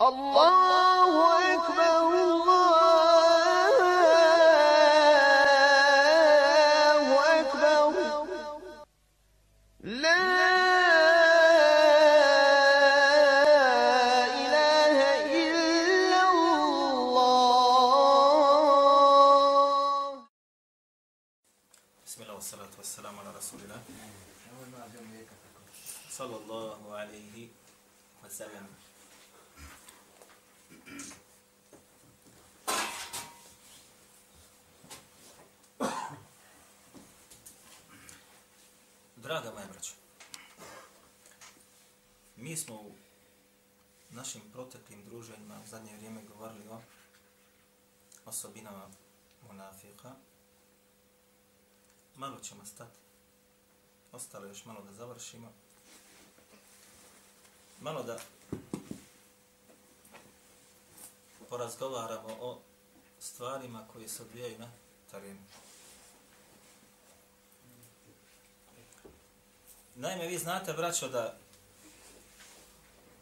الله Draga moja braća, mi smo u našim proteklim druženjima u zadnje vrijeme govorili o osobinama munafika. Malo ćemo stati. Ostalo još malo da završimo. Malo da porazgovaramo o stvarima koje se odvijaju na terenu. Naime, vi znate, braćo, da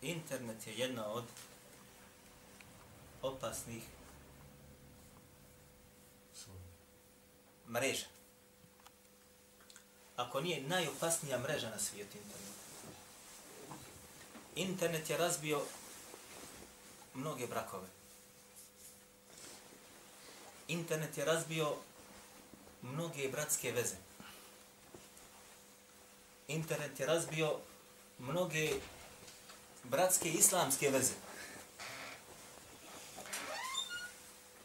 internet je jedna od opasnih mreža ako nije najopasnija mreža na svijetu internet. Internet je razbio mnoge brakove. Internet je razbio mnoge bratske veze. Internet je razbio mnoge bratske islamske veze.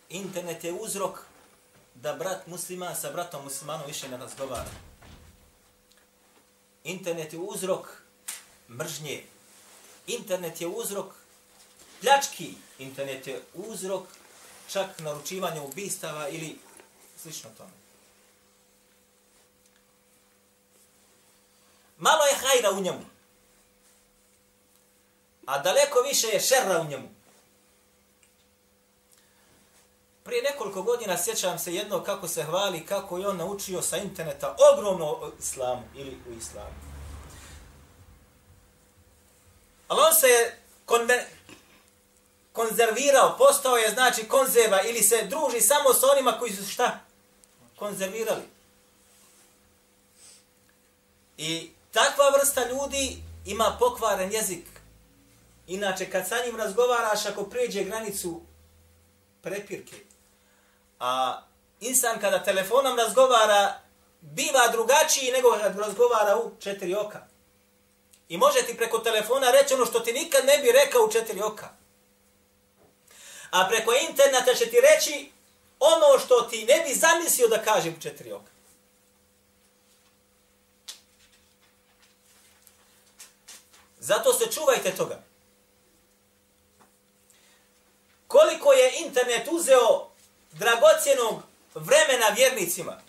Internet je uzrok da brat muslima sa bratom muslimanom više ne razgovara. Internet je uzrok mržnje. Internet je uzrok pljački. Internet je uzrok čak naručivanja ubistava ili slično tome. Malo je hajra u njemu. A daleko više je šerra u njemu. Prije nekoliko godina sjećam se jedno kako se hvali, kako je on naučio sa interneta ogromno o islamu ili u islamu. Ali on se je konve, konzervirao, postao je znači konzerva ili se druži samo sa onima koji su šta? Konzervirali. I takva vrsta ljudi ima pokvaren jezik. Inače, kad sa njim razgovaraš, ako pređe granicu prepirke, A insan kada telefonom razgovara, biva drugačiji nego kad razgovara u četiri oka. I može ti preko telefona reći ono što ti nikad ne bi rekao u četiri oka. A preko interneta će ti reći ono što ti ne bi zamislio da kaže u četiri oka. Zato se čuvajte toga. Koliko je internet uzeo dragocjenog vremena vjernicima.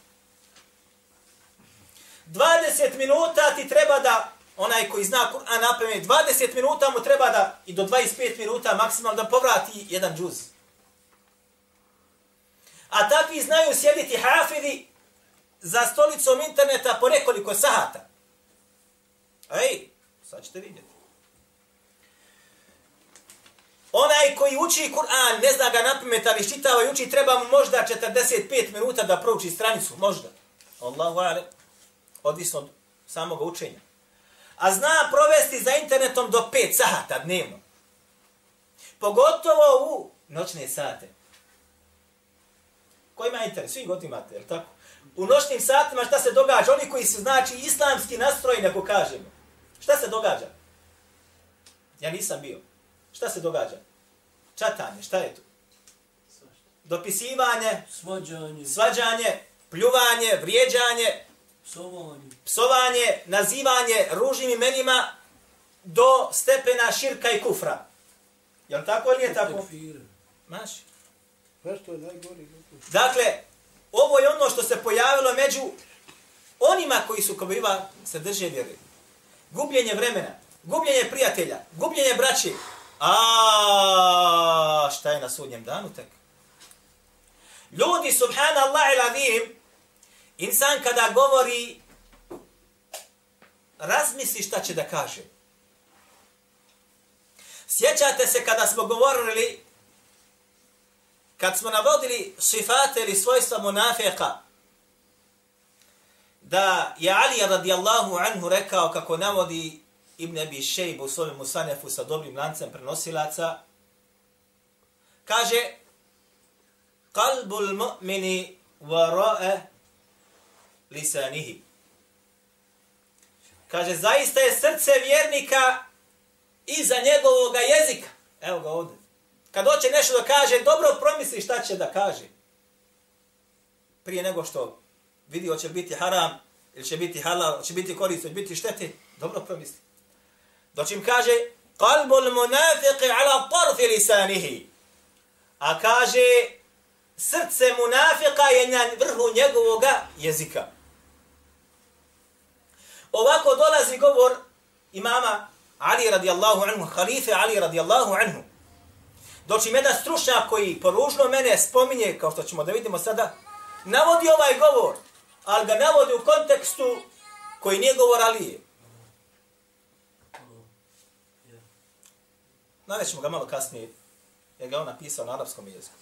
20 minuta ti treba da, onaj koji zna Kur'an napeme, 20 minuta mu treba da, i do 25 minuta maksimalno da povrati jedan džuz. A takvi znaju sjediti hafidi za stolicom interneta po nekoliko sahata. Ej, sad ćete vidjeti. Onaj koji uči Kur'an, ne zna ga napamet, ali čitava i uči, treba mu možda 45 minuta da prouči stranicu, možda. Allahu ale, odvisno od samog učenja. A zna provesti za internetom do 5 sata dnevno. Pogotovo u noćne sate. Ko ima internet? Svi god imate, je tako? U noćnim satima šta se događa? Oni koji su, znači, islamski nastrojeni, ako kažemo. Šta se događa? Ja nisam bio. Šta se događa? Čatanje, šta je tu? Dopisivanje, svađanje, svađanje pljuvanje, vrijeđanje, psovanje. psovanje, nazivanje ružnim imenima do stepena širka i kufra. Je li tako ili nije tako? Maš. Dakle, ovo je ono što se pojavilo među onima koji su kao se drže vjeri. Gubljenje vremena, gubljenje prijatelja, gubljenje braći, A šta je na sudnjem danu tek? Ljudi, subhanallah il insan kada govori, razmisli šta će da kaže. Sjećate se kada smo govorili, kad smo navodili sifate ili svojstva munafika, da je Ali radijallahu anhu rekao kako navodi Ibn Abi Shejb u svojom musanefu sa dobrim lancem prenosilaca, kaže kalbul mu'mini varae lisanihi. Kaže, zaista je srce vjernika iza njegovog jezika. Evo ga ovdje. Kad hoće nešto da kaže, dobro promisli šta će da kaže. Prije nego što vidi hoće biti haram, ili će biti halal, će biti korist, će biti štete, dobro promisli. Doći im kaže, qalbul munafiqi ala tarfi lisanihi. A kaže, srce munafika je na vrhu njegovog jezika. Ovako dolazi govor imama Ali radijallahu anhu, halife Ali radijallahu anhu. Doći jedan stručnjak koji poružno mene spominje, kao što ćemo da vidimo sada, navodi ovaj govor, ali ga navodi u kontekstu koji nije govor Alije. Navećemo ga malo kasnije, jer ga on napisao na arapskom jeziku.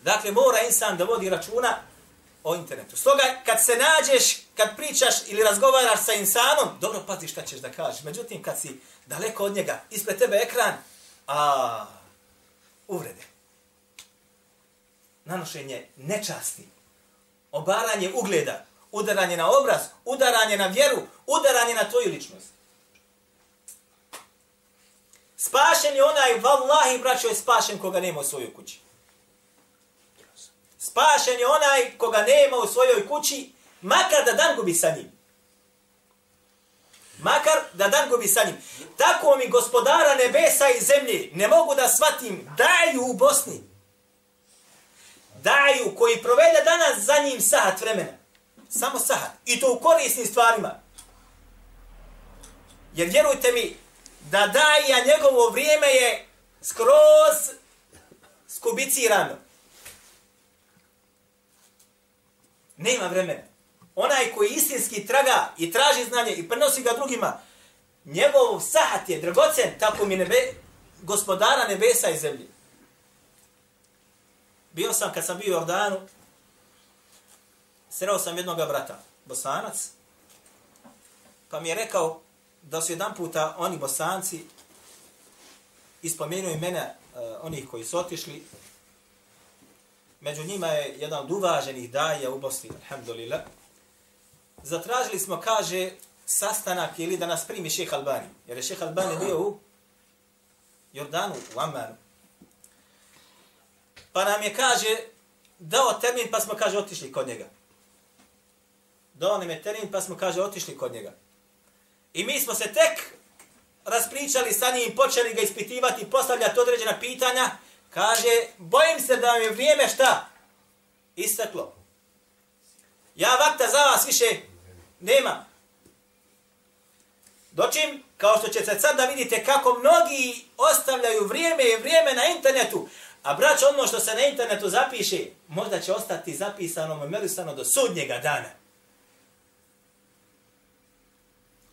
Dakle, mora insan da vodi računa o internetu. Stoga, kad se nađeš, kad pričaš ili razgovaraš sa insanom, dobro pazi šta ćeš da kažeš. Međutim, kad si daleko od njega, ispred tebe ekran, a uvrede. Nanošenje nečasti, obaranje ugleda, udaranje na obraz, udaranje na vjeru, udaranje na tvoju ličnost. Spašen je onaj, vallahi, braćo, je spašen koga nema u svojoj kući. Spašen je onaj koga nema u svojoj kući, makar da dan gubi sa njim. Makar da dan gubi sa njim. Tako mi gospodara nebesa i zemlje, ne mogu da shvatim, daju u Bosni. Daju koji provede danas za njim sahat vremena. Samo sahat. I to u korisnim stvarima. Jer vjerujte mi, da daja njegovo vrijeme je skroz skubicirano. Nema vremena. Onaj koji istinski traga i traži znanje i prenosi ga drugima, njegov sahat je dragocen, tako mi nebe, gospodara nebesa i zemlje. Bio sam, kad sam bio u Jordanu, sreo sam jednog brata, bosanac, pa mi je rekao da su jedan puta oni bosanci ispomenuo imena uh, onih koji su otišli Među njima je jedan od uvaženih daja u Bosni, alhamdulillah. Zatražili smo, kaže, sastanak ili da nas primi šeha Albani. Jer je šeha Albani bio u Jordanu, u Ammanu. Pa nam je, kaže, dao termin pa smo, kaže, otišli kod njega. Dao nam je termin pa smo, kaže, otišli kod njega. I mi smo se tek raspričali sa njim, počeli ga ispitivati, postavljati određena pitanja, Kaže, bojim se da vam je vrijeme šta? Istaklo. Ja vakta za vas više nema. Dočim, kao što ćete sad da vidite kako mnogi ostavljaju vrijeme i vrijeme na internetu, a brać ono što se na internetu zapiše, možda će ostati zapisano, memorisano do sudnjega dana.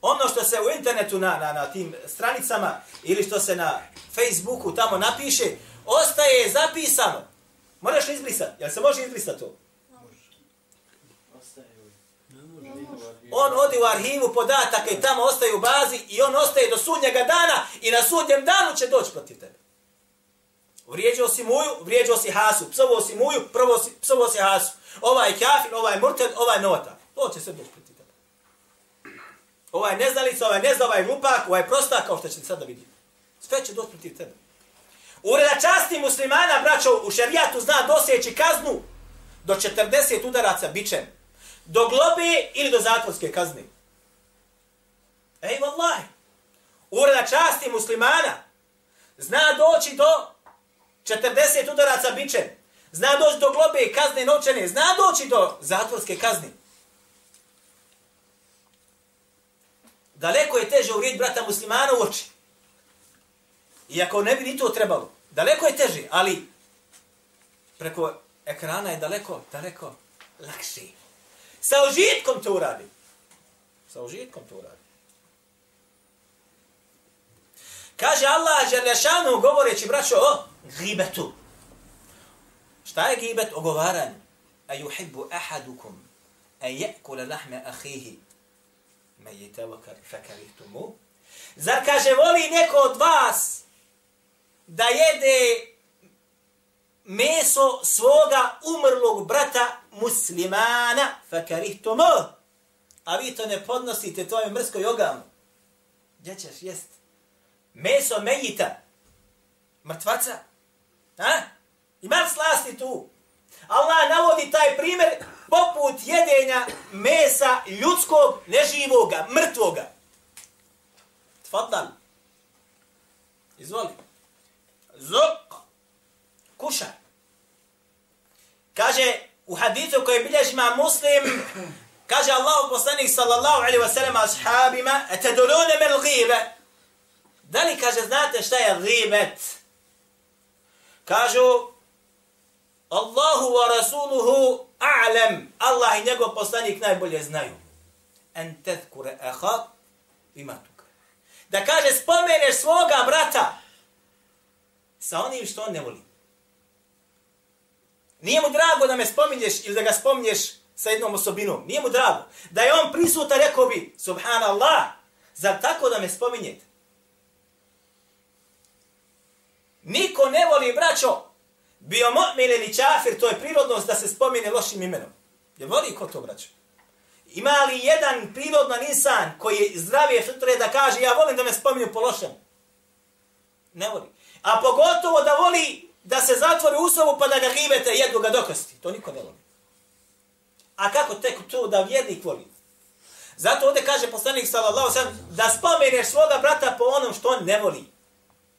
Ono što se u internetu na, na, na tim stranicama ili što se na Facebooku tamo napiše, ostaje zapisano. Moraš li izbrisati? Jel se može izbrisati to? On odi u arhivu podataka i tamo ostaje u bazi i on ostaje do sudnjega dana i na sudnjem danu će doći protiv tebe. Vrijeđao si muju, vrijeđao si hasu. Psovo si muju, prvo si, psovo si hasu. Ovaj kafir, ovaj murted, ovaj nota. To će se doći protiv. Ovaj neznalica, ovaj nezna, ovaj glupak, ovaj prostak, kao što ćete sada vidjeti. Sve će doći protiv tebe. Ureda časti muslimana, braćo, u šerijatu zna dosjeći kaznu do 40 udaraca bičem. Do globe ili do zatvorske kazne. Ej, vallaj. Ureda časti muslimana zna doći do 40 udaraca bičem. Zna doći do globe i kazne noćene. Zna doći do zatvorske kazne. Daleko je teže uvrijed brata muslimana u oči. Iako ne bi ni to trebalo. Daleko je teže, ali preko ekrana je daleko, daleko lakši. Sa užitkom to uradi. Sa užitkom to uradi. Kaže Allah Đerlešanu govoreći, braćo, o gibetu. Šta je gibet? Ogovaranje. A yuhibbu ahadukum a je'kule lahme ahihi me je tevakar fekarihtumu. Zar kaže, voli neko od vas da jede meso svoga umrlog brata muslimana fekarihtumu? A vi to ne podnosite, to je mrsko jogamu. Gdje ćeš jest? Meso mejita. Mrtvaca. Ha? Ima slasti tu? Allah navodi taj primjer poput jedenja mesa ljudskog, neživoga, mrtvoga. Tfadal. Izvoli. Zuk. Kuša. Kaže u hadithu koji bilježi ma muslim, kaže Allah poslanik sallallahu alaihi wasallam ashabima, ete dolone men ghibe. Da li kaže, znate šta je ghibet? Kažu, Allahu wa rasuluhu a'lam. Allah i njegov poslanik najbolje znaju. En tezkure eha ima tukar. Da kaže spomeneš svoga brata sa onim što on ne voli. Nije mu drago da me spominješ ili da ga spominješ sa jednom osobinom. Nije mu drago. Da je on prisuta, rekao bi, subhanallah, zar tako da me spominjete? Niko ne voli, braćo, bio mu'min ili čafir, to je prirodnost da se spomine lošim imenom. Je voli ko to braćo? Ima li jedan prirodan insan koji je zdravije fitre da kaže ja volim da me spominju po lošem? Ne voli. A pogotovo da voli da se zatvori u sobu pa da ga gibete jedu ga dokosti. To niko ne voli. A kako tek to da vjernik voli? Zato ovdje kaže poslanik sallallahu sallam da spomeneš svoga brata po onom što on ne voli.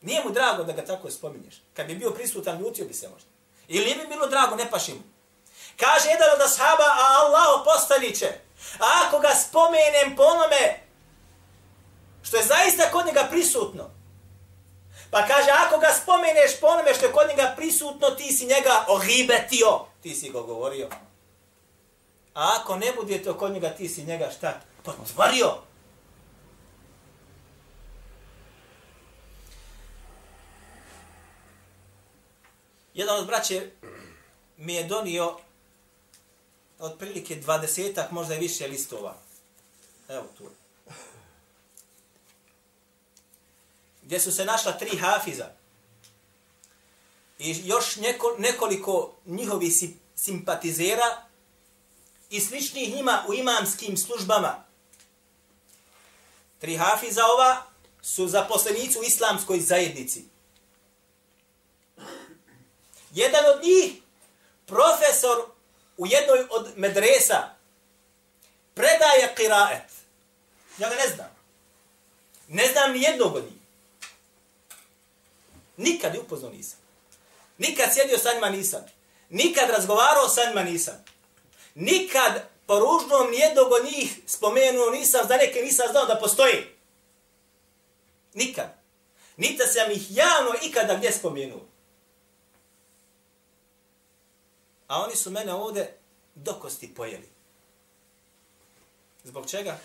Nije mu drago da ga tako spominješ. Kad bi bio prisutan, ljutio bi se možda. Ili bi bilo drago, ne paši mu. Kaže jedan od ashaba, a Allah postaliće. A ako ga spomenem po onome, što je zaista kod njega prisutno, pa kaže, ako ga spomeneš po onome što je kod njega prisutno, ti si njega ohibetio. Ti si go govorio. A ako ne bude to kod njega, ti si njega šta? Potvorio. Jedan od braće mi je donio otprilike dvadesetak, možda i više listova. Evo tu. Gdje su se našla tri hafiza. I još neko, nekoliko njihovi simpatizera i sličnih njima u imamskim službama. Tri hafiza ova su zaposlenici u islamskoj zajednici. Jedan od njih, profesor u jednoj od medresa, predaje kiraet. Ja ga ne znam. Ne znam ni jednog od njih. Nikad je upoznao nisam. Nikad sjedio sa njima nisam. Nikad razgovarao sa njima nisam. Nikad po ružnom nijednog od njih spomenuo nisam, za neke nisam znao da postoji. Nikad. Nita sam ih javno ikada gdje spomenuo. A oni su mene ovde dokosti pojeli. Zbog čega?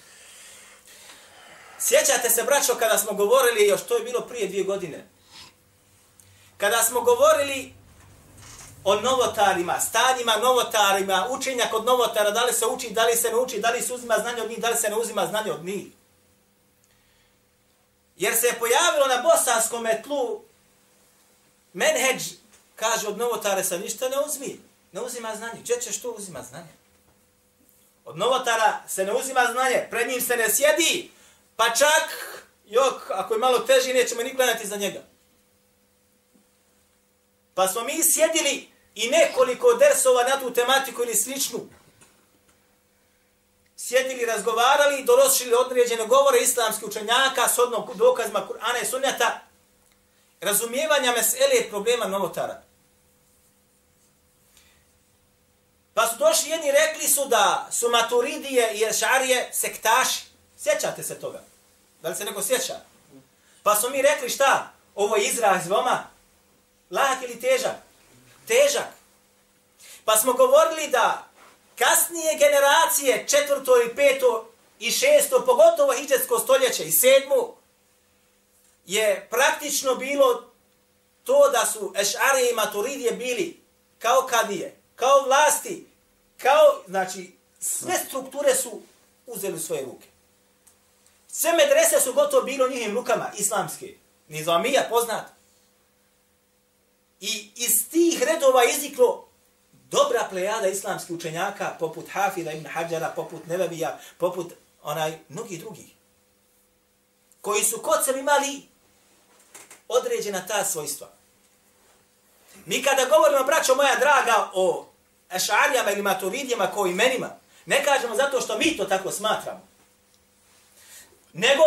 Sjećate se, braćo, kada smo govorili, još to je bilo prije dvije godine, kada smo govorili o novotarima, stanjima novotarima, učenja kod novotara, da li se uči, da li se ne uči, da li se uzima znanje od njih, da li se ne uzima znanje od njih. Jer se je pojavilo na bosanskom tlu menheđ, kaže od novotare sa ništa ne uzmi ne uzima znanje. Gdje ćeš to uzima znanje? Od novotara se ne uzima znanje, pred njim se ne sjedi, pa čak, jok, ako je malo teži, nećemo ni gledati za njega. Pa smo mi sjedili i nekoliko dersova na tu tematiku ili sličnu. Sjedili, razgovarali, dorošili određene govore islamskih učenjaka s odnom dokazima Kur'ana i Sunnjata, razumijevanja mesele problema novotara. Pa su došli jedni rekli su da su maturidije i ješarije sektaši. Sjećate se toga? Da li se neko sjeća? Pa su mi rekli šta? Ovo je izraz voma. Lahak ili težak? Težak. Pa smo govorili da kasnije generacije, četvrto i peto i šesto, pogotovo hiđetsko stoljeće i sedmu, je praktično bilo to da su Ešari i Maturidije bili kao kadije, kao vlasti, kao, znači, sve strukture su uzeli svoje ruke. Sve medrese su gotovo bilo njihim rukama, islamske. Nizamija poznat. I iz tih redova iziklo dobra plejada islamskih učenjaka, poput Hafida ibn Hajjara, poput Nevevija, poput onaj, mnogih drugih. Koji su kod sebe imali određena ta svojstva. Mi kada govorimo, braćo moja draga, o ešarijama ili maturidijama kao imenima, ne kažemo zato što mi to tako smatramo. Nego,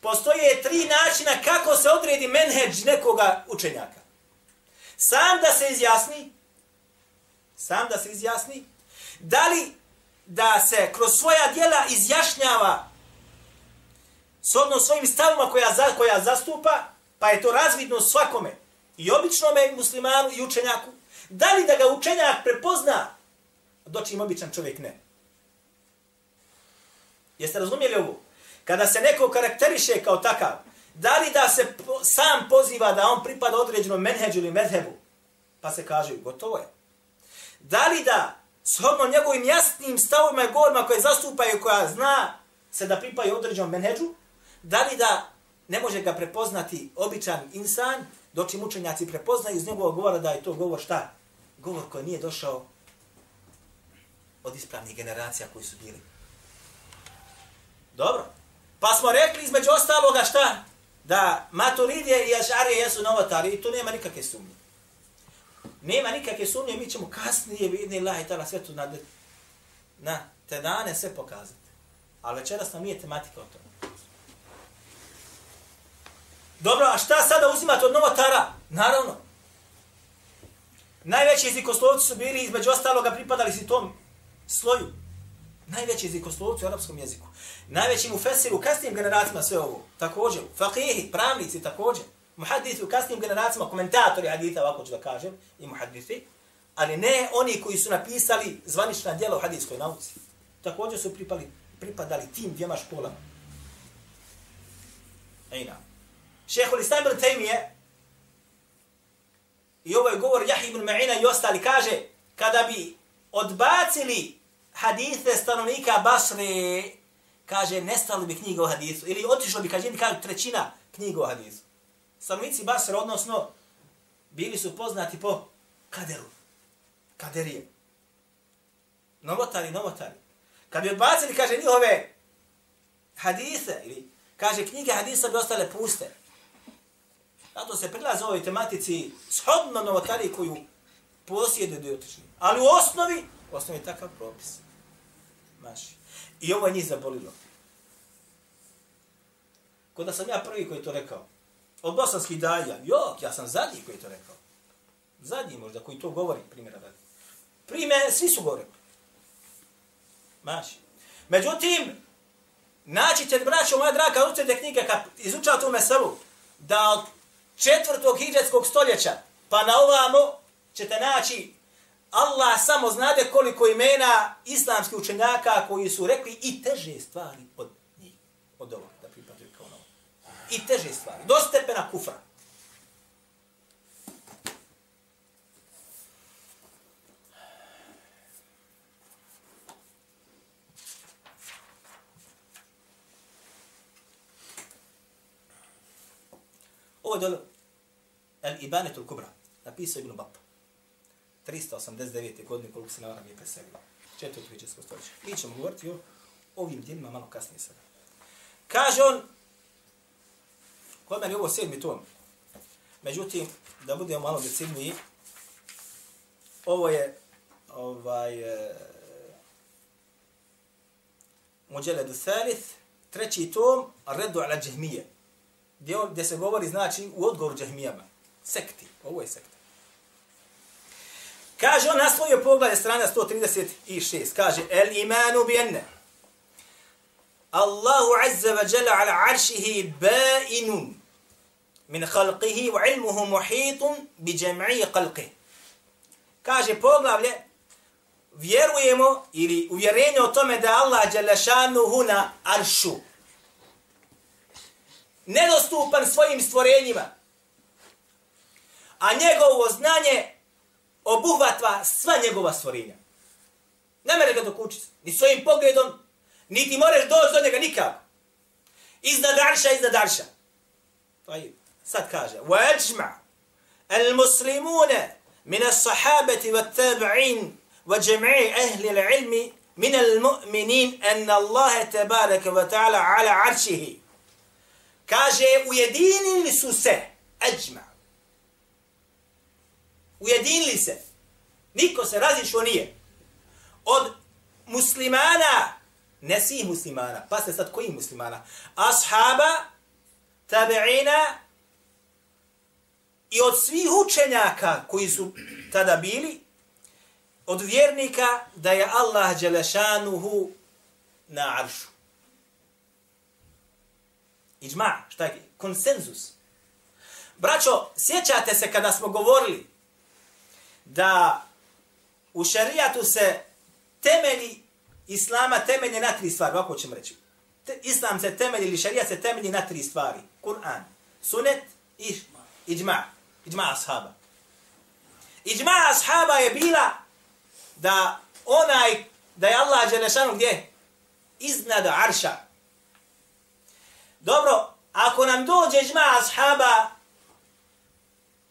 postoje tri načina kako se odredi menheđ nekoga učenjaka. Sam da se izjasni, sam da se izjasni, da li da se kroz svoja dijela izjašnjava s odnom svojim stavima koja, za, koja zastupa, pa je to razvidno svakome, i običnome muslimanu i učenjaku, da li da ga učenjak prepozna, doći im običan čovjek ne. Jeste razumijeli ovo? Kada se neko karakteriše kao takav, da li da se po, sam poziva da on pripada određenom menheđu ili medhebu, pa se kaže, gotovo je. Da li da, shodno njegovim jasnim stavima i govorima koje zastupaju, koja zna se da pripaju određenom menheđu, da li da ne može ga prepoznati običan insan, doći mučenjaci prepoznaju iz njegovog govora da je to govor šta? Govor koji nije došao od ispravnih generacija koji su bili. Dobro. Pa smo rekli između ostaloga šta? Da Maturidije i Ašarije jesu novotari i tu nema nikakve sumnje. Nema nikakve sumnje, mi ćemo kasnije vidni Allah i tala svetu na, na te dane sve pokazati. Ali večeras nam nije tematika o tome. Dobro, a šta sada uzimate od novotara? Naravno. Najveći jezikoslovci su bili između ostaloga pripadali si tom sloju. Najveći jezikoslovci u arapskom jeziku. Najveći mu fesiru u kasnijim generacijama sve ovo. Također. Fakihi, pravnici također. Muhadisi u kasnijim generacijama, komentatori haditha, ovako ću da kažem, i muhadisi. Ali ne oni koji su napisali zvanična djela u hadijskoj nauci. Također su pripali, pripadali tim dvijema školama. Ejna. Šehhul Islam ibn Taymiye i je govor Jahi ibn Ma'ina i ostali kaže kada bi odbacili hadithe stanovnika Basre, kaže, nestali bi knjiga o hadisu. Ili otišlo bi, kaže, kaže, trećina knjiga o hadisu. Stanovnici Basre, odnosno, bili su poznati po kaderu. Kaderije. Novotari, novotari. Kad bi odbacili, kaže, njihove hadise, ili, kaže, knjige hadisa bi ostale puste. Zato se prilaze ovoj tematici shodno novotari koju posjeduju dotični. Ali u osnovi, u osnovi je takav propis. Maši. I ovo je njih zabolilo. Kod da sam ja prvi koji to rekao. Od bosanskih dalja. Jok, ja sam zadnji koji to rekao. Zadnji možda koji to govori, primjera da. Prime, svi su govorili. Maši. Međutim, naći ćete, braćo moja draga, učite knjige, kad izučavate u meselu, da od četvrtog hidžetskog stoljeća, pa na ovamo ćete naći Allah samo znade koliko imena islamskih učenjaka koji su rekli i teže stvari od njih, od ovog, da pripadaju kao novo. I teže stvari, do stepena kufra. Ovo je dole, El Ibanetul Kubra, napisao Ibn Bapa. 389. godine, koliko se ne varam je preselio. Četvrtu hijđarsko stoljeće. Mi ćemo govoriti o ovim djelima malo kasnije sada. Kaže on, kod meni ovo sedmi tom. Međutim, da budemo malo decidniji, ovo je ovaj, e, Muđeledu Thalith, treći tom, Redu ala Džehmije, Gdje, gdje se govori, znači, u odgovoru Džehmijama. Sekti. Ovo je sekta. Kaže on naslovio poglede strana 136. Kaže, el imanu bi enne. Allahu azza wa jalla ala aršihi ba'inun min khalqihi wa ilmuhu muhitun bi jam'i khalqihi. Kaže poglavlje, vjerujemo ili uvjerenje o tome da Allah Đelešanuhu na aršu. nedostupan svojim stvorenjima A njegovo znanje obuhvatva sva njegova stvorenja. Ne mere ga dok učiti. Ni svojim pogledom, niti moreš doći do njega nikako. Iznad arša, iznad arša. Pa sad kaže, وَاجْمَعْ الْمُسْلِمُونَ مِنَ الصَّحَابَةِ وَالتَّابِعِينَ وَجَمْعِ أَهْلِ الْعِلْمِ مِنَ الْمُؤْمِنِينَ أَنَّ اللَّهَ تَبَارَكَ وَتَعَلَى عَلَى عَرْشِهِ Kaže, ujedinili su se, ađma. Ujedinili se. Niko se razišao nije. Od muslimana, ne svih muslimana, pa se sad koji muslimana? Ashaba, tabi'ina i od svih učenjaka koji su tada bili, od vjernika da je Allah Đelešanuhu na aršu. Iđma, šta je? Konsenzus. Braćo, sjećate se kada smo govorili da u šarijatu se temelji islama temelje na tri stvari, ovako ćemo reći. Te, islam se temelji ili šarijat se temelji na tri stvari. Kur'an, sunet i iđma. Iđma ashaba. Iđma ashaba je bila da onaj, da je Allah Đelešanu gdje? Iznad arša. Dobro, ako nam dođe iđma ashaba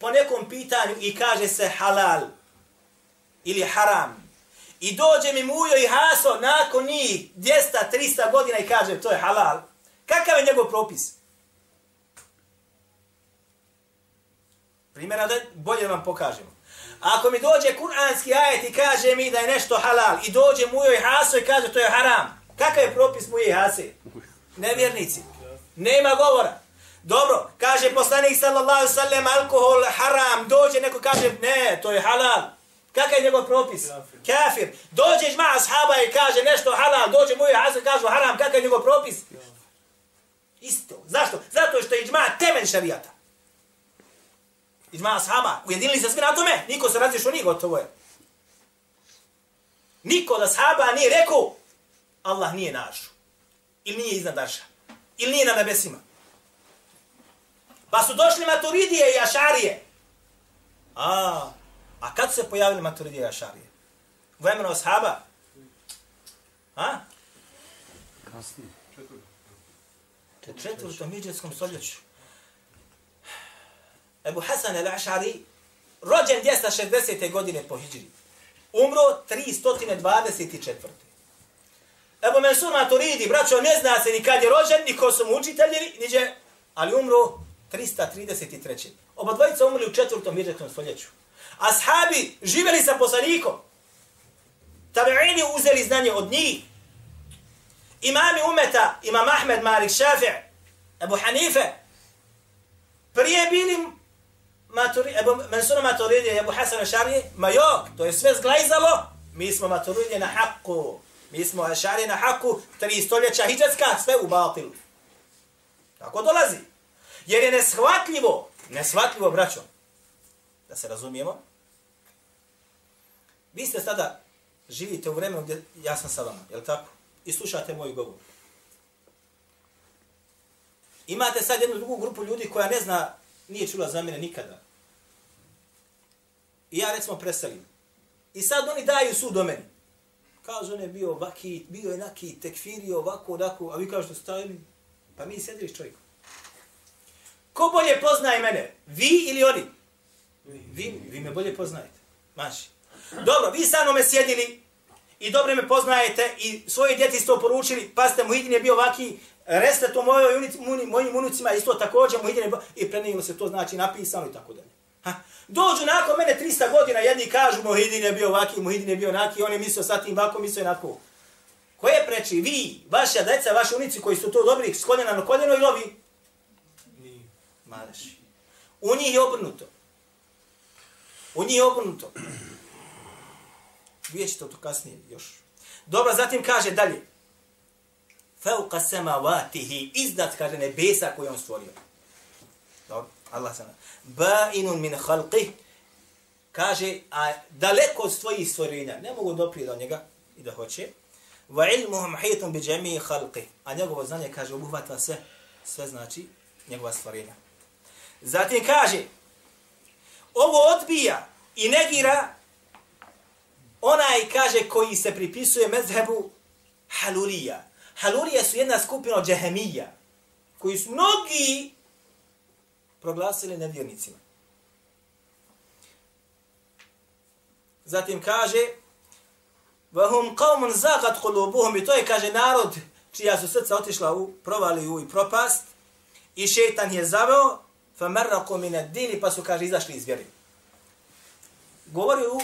po nekom pitanju i kaže se halal ili haram, i dođe mi mujo i haso nakon njih 200-300 godina i kaže to je halal, kakav je njegov propis? Primjera da bolje vam pokažemo. Ako mi dođe kuranski ajet i kaže mi da je nešto halal i dođe mujo i haso i kaže to je haram, kakav je propis mujo i hase? Nevjernici. Nema govora. Dobro, kaže poslanik sallallahu sallam alkohol haram, dođe neko kaže ne, to je halal. Kakav je njegov propis? Kafir. Kafir. Dođe žma ashaba i kaže nešto halal, dođe i haso i kaže haram, kakav je njegov propis? Isto. Zašto? Zato što je džma temelj šarijata. Iđma ashaba, ujedinili se svi na tome, niko se razlišao, nije gotovo je. Niko da ashaba nije rekao, Allah nije naš. Ili nije iznad naša. Ili nije na nebesima. Pa su došli maturidije i ašarije. A, a kad su se pojavili maturidije i ašarije? U vremenu ashaba? A? Kasnije. Četvrtom. Četvrtom iđetskom stoljeću. Ebu Hasan el-Ašari, rođen 260. godine po Hidžri, umro 324. Ebu Mansur Maturidi, braćo, ne zna se ni kad je rođen, ni ko su mu učitelji, niđe, ali umro 333. Oba dvojica umrli u četvrtom vježetnom stoljeću. Ashabi živeli sa poslanikom. Tabi'ini uzeli znanje od njih. Imami umeta, imam Ahmed, Malik, Šafi' Ebu Hanife, prije bili maturi, Ebu Mansura Maturidije, Ebu Hasan Ašarije, ma jok, to je sve zglajzalo, mi smo Maturidije na haku, mi smo Ašarije na haku, tri stoljeća hijđatska, sve u batilu. Tako dolazi. Jer je neshvatljivo, neshvatljivo, braćo, da se razumijemo, vi ste sada, živite u vremenu gdje ja sam sa vama, je li tako? I slušate moj govor. Imate sad jednu drugu grupu ljudi koja ne zna nije čula za mene nikada. I ja recimo preselim. I sad oni daju sud o meni. Kažu, on je bio vaki, bio je naki, tekfirio, ovako, ovako, a vi kažete, stavili, pa mi sedili s čovjekom. Ko bolje poznaje mene? Vi ili oni? Vi, vi me bolje poznajete. Maši. Dobro, vi sa me sjedili i dobro me poznajete i svoje djeti ste oporučili, poručili, pa ste Muhidin je bio ovaki, Reste to mojoj unici, muni, mojim unucima isto također bio i prenijelo se to znači napisano i tako dalje. Ha? Dođu nakon mene 300 godina, jedni kažu Muhidin je bio ovaki, Muhidin je bio onaki, on je mislio sa tim ovako, mislio onako. Ko je preči? Vi, vaša deca, vaši unici koji su to dobili s koljena na koljeno i ovi? Maleši. U njih je obrnuto. U njih je obrnuto. Vidjet ćete to kasnije još. Dobro, zatim kaže dalje fauqa samawatihi iznad kaže nebesa koje on stvorio. Dobro, Allah sana. Ba'inun min khalqih kaže a daleko od svojih stvorenja ne mogu doprijeti do njega i da hoće. Wa ilmuhu muhitun bi jami'i khalqih. A njegovo znanje kaže obuhvata sve sve znači njegova stvorenja. Zatim kaže, ovo odbija i negira onaj, kaže, koji se pripisuje mezhebu Halulija. Halulija su jedna skupina od džehemija, koji su mnogi proglasili nevjernicima. Zatim kaže, Vahum qawmun zagat qulubuhum i to je kaže narod čija su srca otišla u provaliju i propast i šejtan je zaveo fa marraqu min ad-din pa su kaže izašli iz vjere. Govori u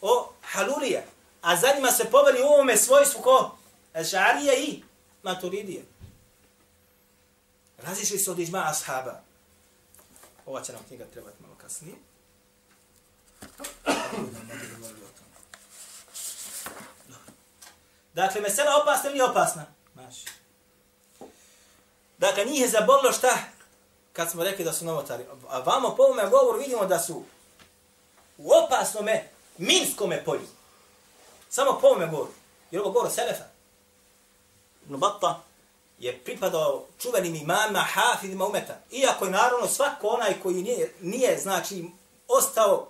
o halulija, a za njima se poveli u ovome svojstvu ko Ešarija i Maturidija. Razišli se od ižma ashaba. Ova će nam knjiga trebati malo kasnije. Dakle, mesela opasna ili opasna? Maš. Dakle, njih je zabolilo šta? Kad smo rekli da su novotari. A vamo po ovome govoru vidimo da su u opasnome minskome polju. Samo po ovome govoru. Jer ovo govoru Selefa. Ibn Batta je pripadao čuvenim imama, hafidima umeta. Iako je naravno svako onaj koji nije, nije znači, ostao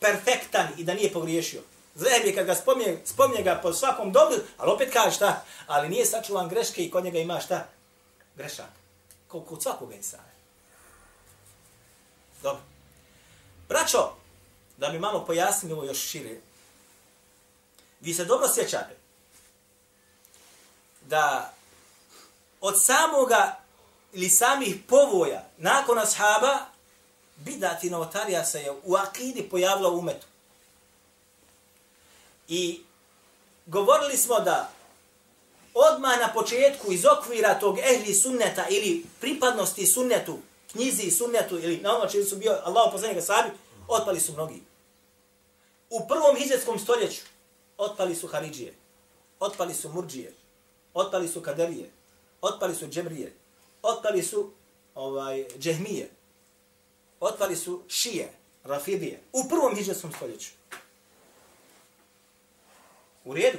perfektan i da nije pogriješio. Zrebi kad ga spominje, spominje ga po svakom dobru, ali opet kaže šta, ali nije sačuvan greške i kod njega ima šta? Grešak kao kod svakog insana. Dobro. Braćo, da mi malo pojasnimo ovo još šire. Vi se dobro sjećate da od samoga ili samih povoja nakon ashaba bidati novotarija se je u akidi pojavila u umetu. I govorili smo da odma na početku iz okvira tog ehli sunneta ili pripadnosti sunnetu, knjizi sunnetu ili na ono su bio Allah poslanika sabi, otpali su mnogi. U prvom hijđetskom stoljeću otpali su Haridžije, otpali su Murđije, otpali su Kaderije, otpali su Džebrije, otpali su ovaj, Džehmije, otpali su Šije, Rafidije, u prvom hijđetskom stoljeću. U redu.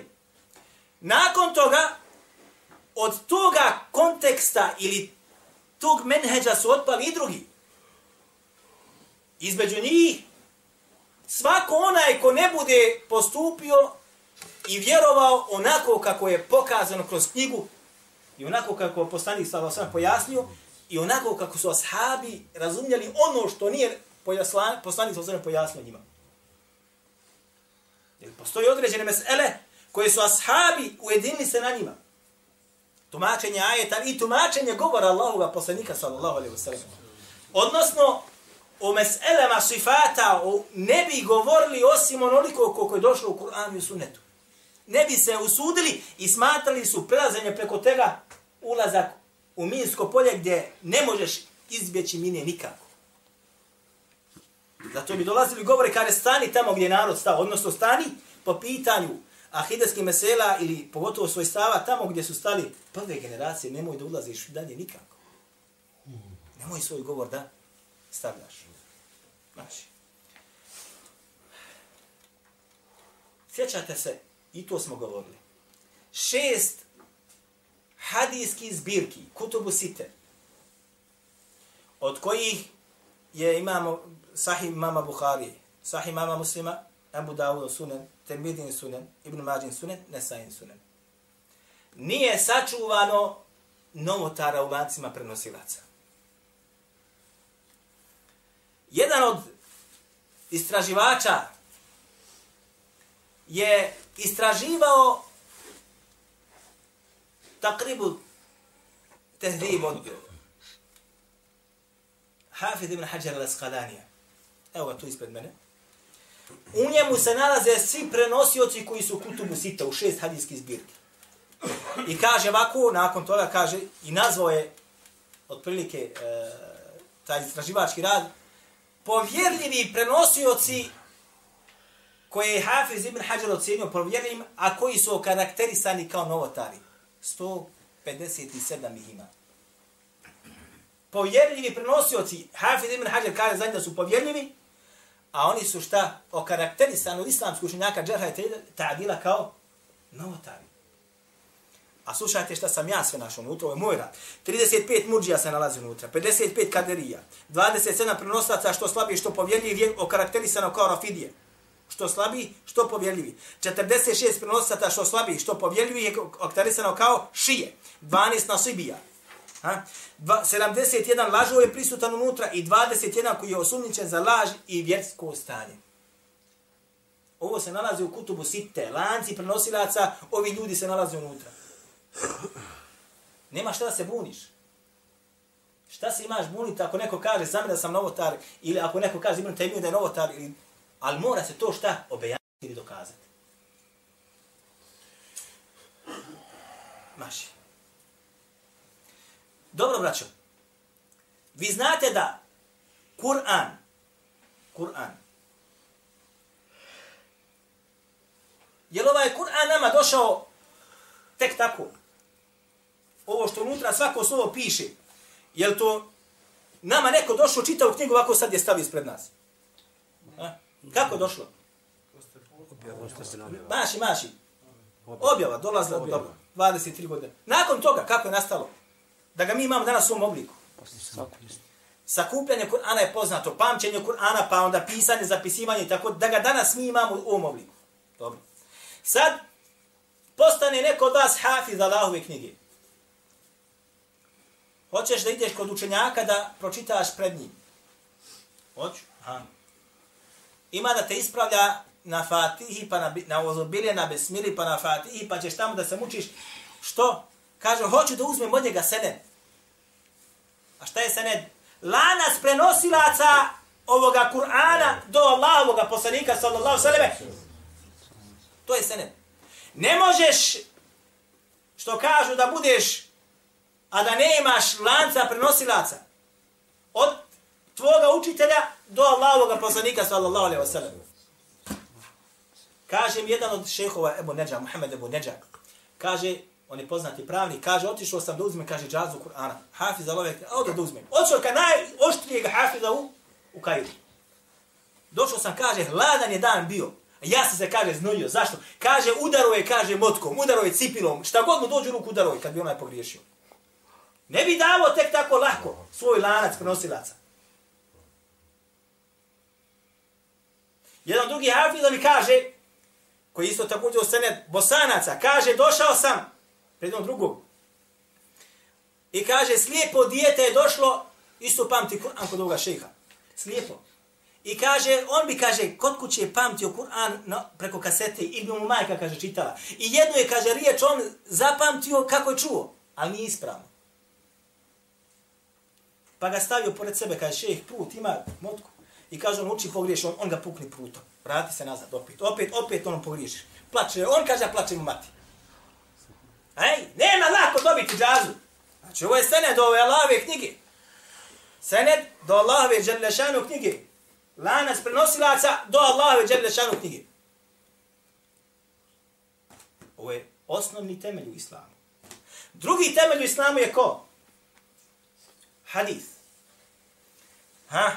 Nakon toga, od toga konteksta ili tog menheđa su otpali i drugi. Između njih, svako onaj ko ne bude postupio i vjerovao onako kako je pokazano kroz knjigu i onako kako je poslanik sa sam pojasnio i onako kako su ashabi razumjeli ono što nije poslanik sa sam pojasnio njima. Jer postoji određene mesele koje su ashabi ujedinili se na njima. Tumačenje ajeta i tumačenje govora Allahoga poslanika sallallahu alaihi wa sallam. Odnosno, o meselema sifata o, ne bi govorili osim onoliko koliko je došlo u Kur'anu i Sunnetu. Ne bi se usudili i smatrali su prelazenje preko tega ulazak u minsko polje gdje ne možeš izbjeći mine nikako. Zato bi dolazili govore kada stani tamo gdje narod stao, odnosno stani po pitanju ahideskih mesela ili pogotovo svoj stava tamo gdje su stali prve generacije, nemoj da ulaziš dalje nikako. Nemoj svoj govor da stavljaš. Znači. Sjećate se, i to smo govorili, šest hadijskih zbirki, kutubu site, od kojih je imamo sahih mama Buhari, sahih mama muslima, Abu Dawud sunen, Termidin sunen, Ibn Mađin sunen, Nesajin sunen. Nije sačuvano novotara u lancima prenosilaca. Jedan od istraživača je istraživao takribu tehrib od Hafid ibn Hajar al-Asqalanija. Evo ga tu ispred mene. U njemu se nalaze svi prenosioci koji su kutubu sita u šest hadijskih zbirki. I kaže ovako, nakon toga kaže, i nazvao je otprilike e, taj istraživački rad, povjerljivi prenosioci koje je Hafiz ibn Hajar ocenio povjerljivim, a koji su okarakterisani kao novotari. 157 ih ima. Povjerljivi prenosioci, Hafiz ibn Hajar kaže za da su povjerljivi, a oni su šta? Okarakterisani u islamsku učenjaka džerha i ta'adila kao novotari. A slušajte šta sam ja sve našao unutra, ovo je moj rad. 35 muđija se nalazi unutra, 55 kaderija, 27 prenosaca što slabiji, što povjerljivi, okarakterisano kao rafidije. Što slabi, što povjerljivi. 46 prenosaca što slabiji, što povjerljivi, je okarakterisano kao šije. 12 nasibija. Ha? 71 lažo je prisutan unutra i 21 koji je osumničen za laž i vjersko stanje. Ovo se nalazi u kutubu sitte, lanci prenosilaca, ovi ljudi se nalaze unutra. Nema šta da se buniš. Šta se imaš buniti ako neko kaže za da sam novotar ili ako neko kaže Ibn Taymiju da je novotar ili... Ali mora se to šta obejaniti ili dokazati. Maši. Dobro, braćo. Vi znate da Kur'an, Kur'an, je li ovaj Kur'an nama došao tek tako? ovo što unutra svako slovo piše, je to nama neko došlo čitao knjigu ovako sad je stavio ispred nas? A? Kako došlo? Maši, maši. Objava, dolazila do dobro. 23 godine. Nakon toga, kako je nastalo? Da ga mi imamo danas u ovom obliku. Sakupljanje Kur'ana je poznato, pamćenje Kur'ana, pa onda pisanje, zapisivanje, tako da ga danas mi imamo u ovom obliku. Dobro. Sad, postane neko od vas hafiz Allahove knjige. Hoćeš da ideš kod učenjaka da pročitaš pred njim? Hoću? Aha. Ima da te ispravlja na fatihi, pa na, na ozobilje, na besmili, pa na fatihi, pa ćeš tamo da se mučiš. Što? Kaže, hoću da uzmem od njega sedem. A šta je sened? Lanac prenosilaca ovoga Kur'ana do Allahovoga poslanika, sallallahu sallam. To je sened. Ne možeš, što kažu, da budeš a da nemaš lanca prenosilaca od tvoga učitelja do Allahovog poslanika sallallahu alejhi ve sellem. Kaže mi jedan od šehova Ebu Neđa, Muhammed Ebu Neđa, kaže, on je poznati pravnik, kaže, otišao sam da uzmem, kaže, džazu Kur'ana, hafiza love, a odo da uzmem. Otišao ka najoštrijeg hafiza u, u Kairu. Došao sam, kaže, hladan je dan bio. Ja sam se, kaže, znojio. Zašto? Kaže, udaro je, kaže, motkom, udaro je cipilom. Šta god mu dođu ruku udaro je, kad bi onaj pogriješio. Ne bi davo tek tako lako svoj lanac prenosilaca. Jedan drugi hafiz mi kaže, koji isto također u sened bosanaca, kaže, došao sam, pred jednom i kaže, slijepo dijete je došlo, isto pamti Kur'an kod ovoga šeha. Slijepo. I kaže, on bi, kaže, kod kuće je pamtio Kur'an no, preko kasete, ili bi mu majka, kaže, čitala. I jedno je, kaže, riječ, on zapamtio kako je čuo, ali nije ispravno. Pa ga stavio pored sebe, kaže šejh, put ima motku. I kaže on uči pogriješ, on, on ga pukni prutom. Vrati se nazad, opet, opet, opet on pogriješi. Plače, on kaže, plače mu mati. Ej, nema lako dobiti džazu. Znači, ovo je sened do ove Allahove knjige. Sened do Allahove dželešanu knjige. Lanac prenosilaca do Allahove dželešanu knjige. Ovo je osnovni temelj u islamu. Drugi temelj u islamu je ko? Hadith. Ha?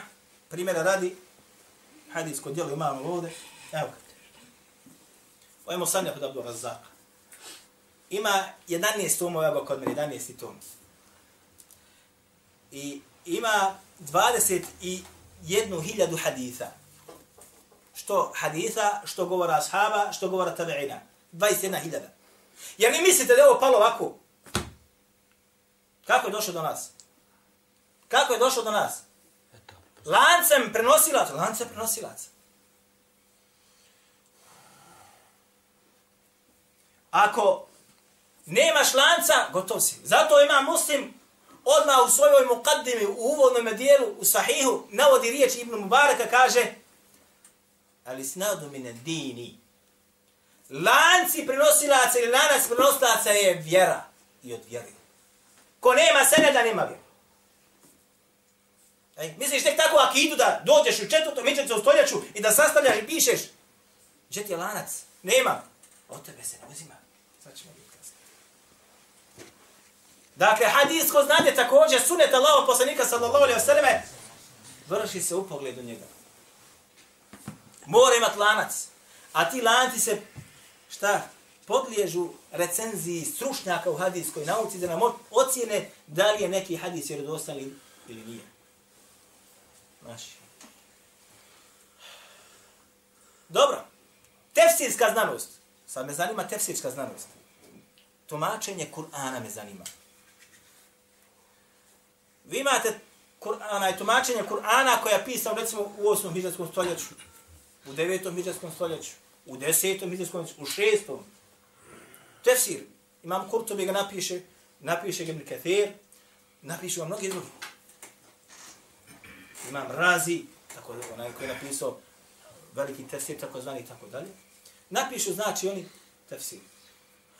Primjera radi, hadis kod djelo imamo ovdje. Evo ga. Ovo je Mosanja kod Abdu Razzaka. Ima 11 tomova, evo kod mene, 11 tom. I ima 21.000 haditha. Što haditha, što govora ashaba, što govora tabeina. 21.000. Jer mi mislite da je ovo palo ovako? Kako je došlo do nas? Kako je došlo do nas? Lancem prenosilaca, lancem prenosilaca. Ako nemaš lanca, gotov si. Zato ima muslim odmah u svojoj mukaddimi, u uvodnom dijelu, u sahihu, navodi riječ Ibn Mubaraka, kaže ali snadu mine dini. Lanci prenosilaca ili lanac prenosilaca je vjera i od vjeri. Ko nema sene da nema vjeru. Ej, misliš tek tako akidu da dođeš u četvrtom u stoljeću i da sastavljaš i pišeš? Gdje ti je lanac? Nema. Od tebe se ne uzima. Sad ćemo Dakle, hadis ko znade također, sunet Allaho poslanika sallallahu alaihi wa sallame, vrši se u pogledu njega. Mora imat lanac. A ti lanci se, šta? podliježu recenziji stručnjaka u hadijskoj nauci da nam ocijene da li je neki hadis vjerodostan ili nije. Znači. Dobro. Tefsirska znanost. Sad me zanima tefsirska znanost. Tumačenje Kur'ana me zanima. Vi imate kur, onaj, tumačenje Kur'ana koja je pisao recimo u 8. hiđarskom stoljeću, u 9. hiđarskom stoljeću, u 10. hiđarskom stoljeću, u 6. Tefsir. Imam Kurtobi ga napiše, napiše ga Ibn Kathir, napiše ga mnogi drugi. Imam Razi, tako da onaj koji je napisao veliki tefsir, tako zvani, tako dalje. Napišu, znači, oni tefsir.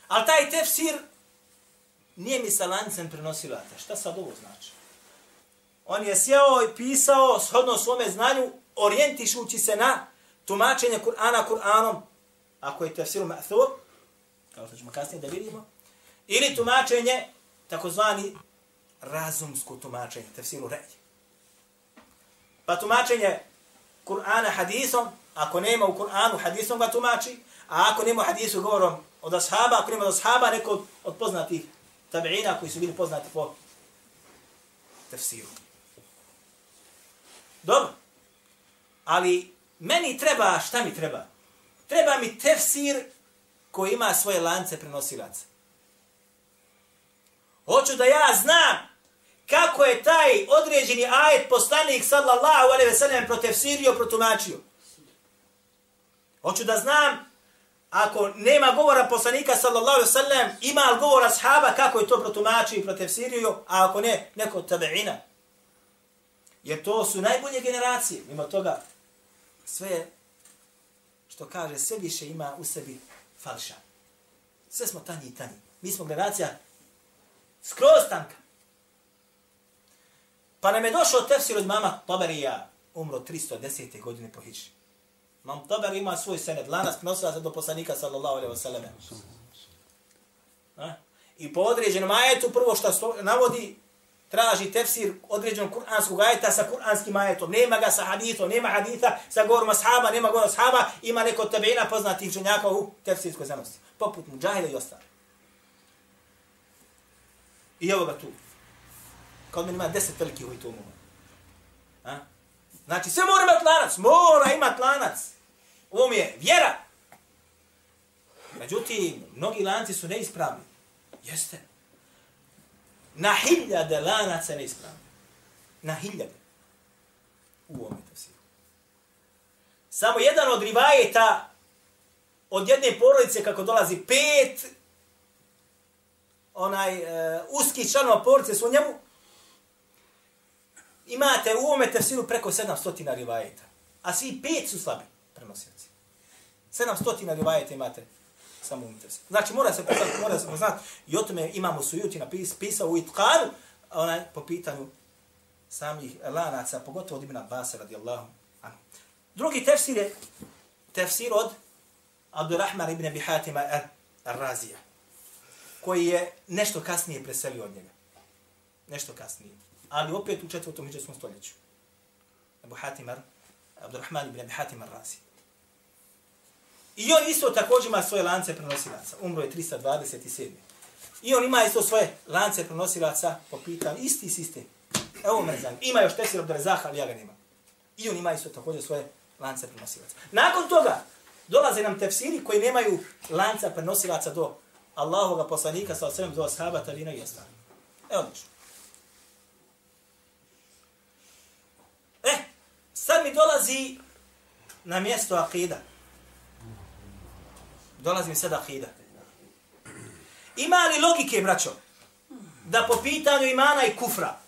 Ali taj tefsir nije mi sa lancem prenosila. Šta sad ovo znači? On je sjeo i pisao shodno svome znanju, orijentišući se na tumačenje Kur'ana Kur'anom, ako je tefsir ma'thur, kao što ćemo kasnije da vidimo, ili tumačenje, takozvani razumsko tumačenje, tefsiru ređe. Pa tumačenje Kur'ana hadisom, ako nema u Kur'anu hadisom ga tumači, a ako nema hadisu govorom od ashaba, ako nema od ashaba, neko od poznatih tabi'ina koji su bili poznati po tefsiru. Dobro. Ali meni treba, šta mi treba? Treba mi tefsir koji ima svoje lance prenosilaca. Hoću da ja znam kako je taj određeni ajet poslanik sallallahu alaihi ve sellem protefsirio, protumačio. Hoću da znam ako nema govora poslanika sallallahu alaihi ve sellem, ima li govora sahaba kako je to protumačio i protefsirio, a ako ne, neko tabeina. Jer to su najbolje generacije. Mimo toga, sve što kaže, sve više ima u sebi falša. Sve smo tanji i tanji. Mi smo generacija skroz tanka. Pa nam je došao tefsir od mama Taberija, umro 310. godine po Hiđi. Mam Taber ima svoj sened, lanas nosila se do poslanika sallallahu alaihi wa sallam. I po određenom ajetu, prvo što navodi, traži tefsir određenog kuranskog ajeta sa kuranskim ajetom. Nema ga sa hadithom, nema haditha sa govorom ashaba, nema govora ashaba, ima neko tabeina poznatih ženjaka u tefsirskoj znanosti. Poput muđahida i ostalo. I evo ga tu. Kao meni ima deset velikih ovih tomova. A? Znači, sve mora imati lanac. Mora imati lanac. Ovo mi je vjera. Međutim, mnogi lanci su neispravni. Jeste na hiljade lanaca neispravni. Na hiljade. U ovome tefsiru. Samo jedan od rivajeta od jedne porodice kako dolazi pet onaj uh, uski članova porodice su u njemu imate u ovome tefsiru preko 700 rivajeta. A svi pet su slabi prenosioci. 700 rivajeta imate samo u interesu. Znači, mora se poznati, mora se poznati. I o tome imamo sujuti pisao u Itkanu, onaj, po pitanju samih lanaca, pogotovo od imena Basa radijallahu anhu. Drugi tefsir je tefsir od Abdurrahman ibn Abi Hatima ar-Razija, koji je nešto kasnije preselio od njega. Nešto kasnije. Ali opet u četvrtom hiđarskom stoljeću. Abu Hatim Abdurrahman ibn Abi Hatim ar-Razija. I on isto također ima svoje lance prenosilaca. Umro je 327. I on ima isto svoje lance prenosilaca po pitanju. Isti sistem. Evo me znam. Ima još tesir Abdelezah, ali ja ga nema. I on ima isto također svoje lance prenosilaca. Nakon toga dolaze nam tefsiri koji nemaju lanca prenosilaca do Allahoga poslanika sa osvijem do ashaba, talina i ostalo. Evo niš. E, eh, sad mi dolazi na mjesto akida dolazim sada akida. Ima li logike, braćo, da po pitanju imana i kufra,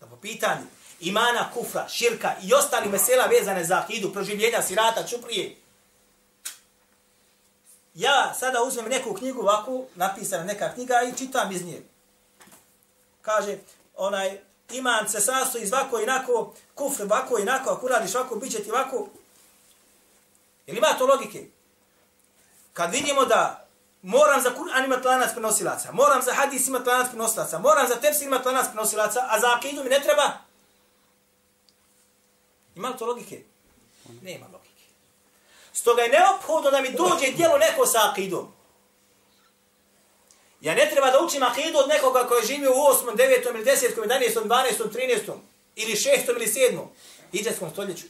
da po pitanju imana, kufra, širka i ostali mesela vezane za akidu, proživljenja, sirata, čuprije, ja sada uzmem neku knjigu ovako, napisana neka knjiga i čitam iz nje. Kaže, onaj, iman se sastoji iz ovako i inako, kufr ovako i inako, ako radiš ovako, bit će ti ovako. Jel ima to logike? Kad vidimo da moram za Kur'an imati lanac prenosilaca, moram za hadis imati lanac prenosilaca, moram za tefsir imati lanac prenosilaca, a za akidu mi ne treba? Ima li to logike? Nema logike. Stoga je neophodno da mi dođe dijelo neko sa akidom. Ja ne treba da učim akidu od nekoga koji živi u 8., 9., ili 10., 11., 12., 13. ili 6. ili 7. iđeskom stoljeću.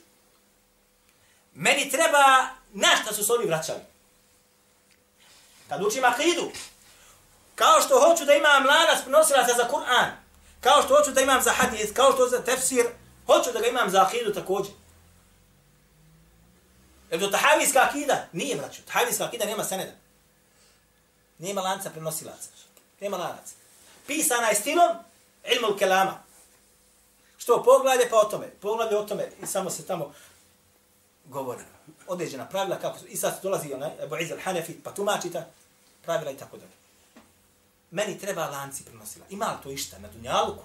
Meni treba na šta su se oni vraćali. Kad učim akidu, kao što hoću da imam lanas prenosilaca za Kur'an, kao što hoću da imam za hadis, kao što za tefsir, hoću da ga imam za akidu također. Jer to tahavijska akida nije, braću. Tahavijska akida nema seneda. Nema lanca prenosilaca. Nema lanaca. Pisana je stilom ilmul kelama. Što poglavlje pa o tome. Poglavlje o tome i samo se tamo govore. Određena pravila kako su. I sad dolazi onaj Ebu Izal Hanefi pa tumačita pravila i tako dalje. Meni treba lanci prenosila. Ima li to išta na dunjaluku?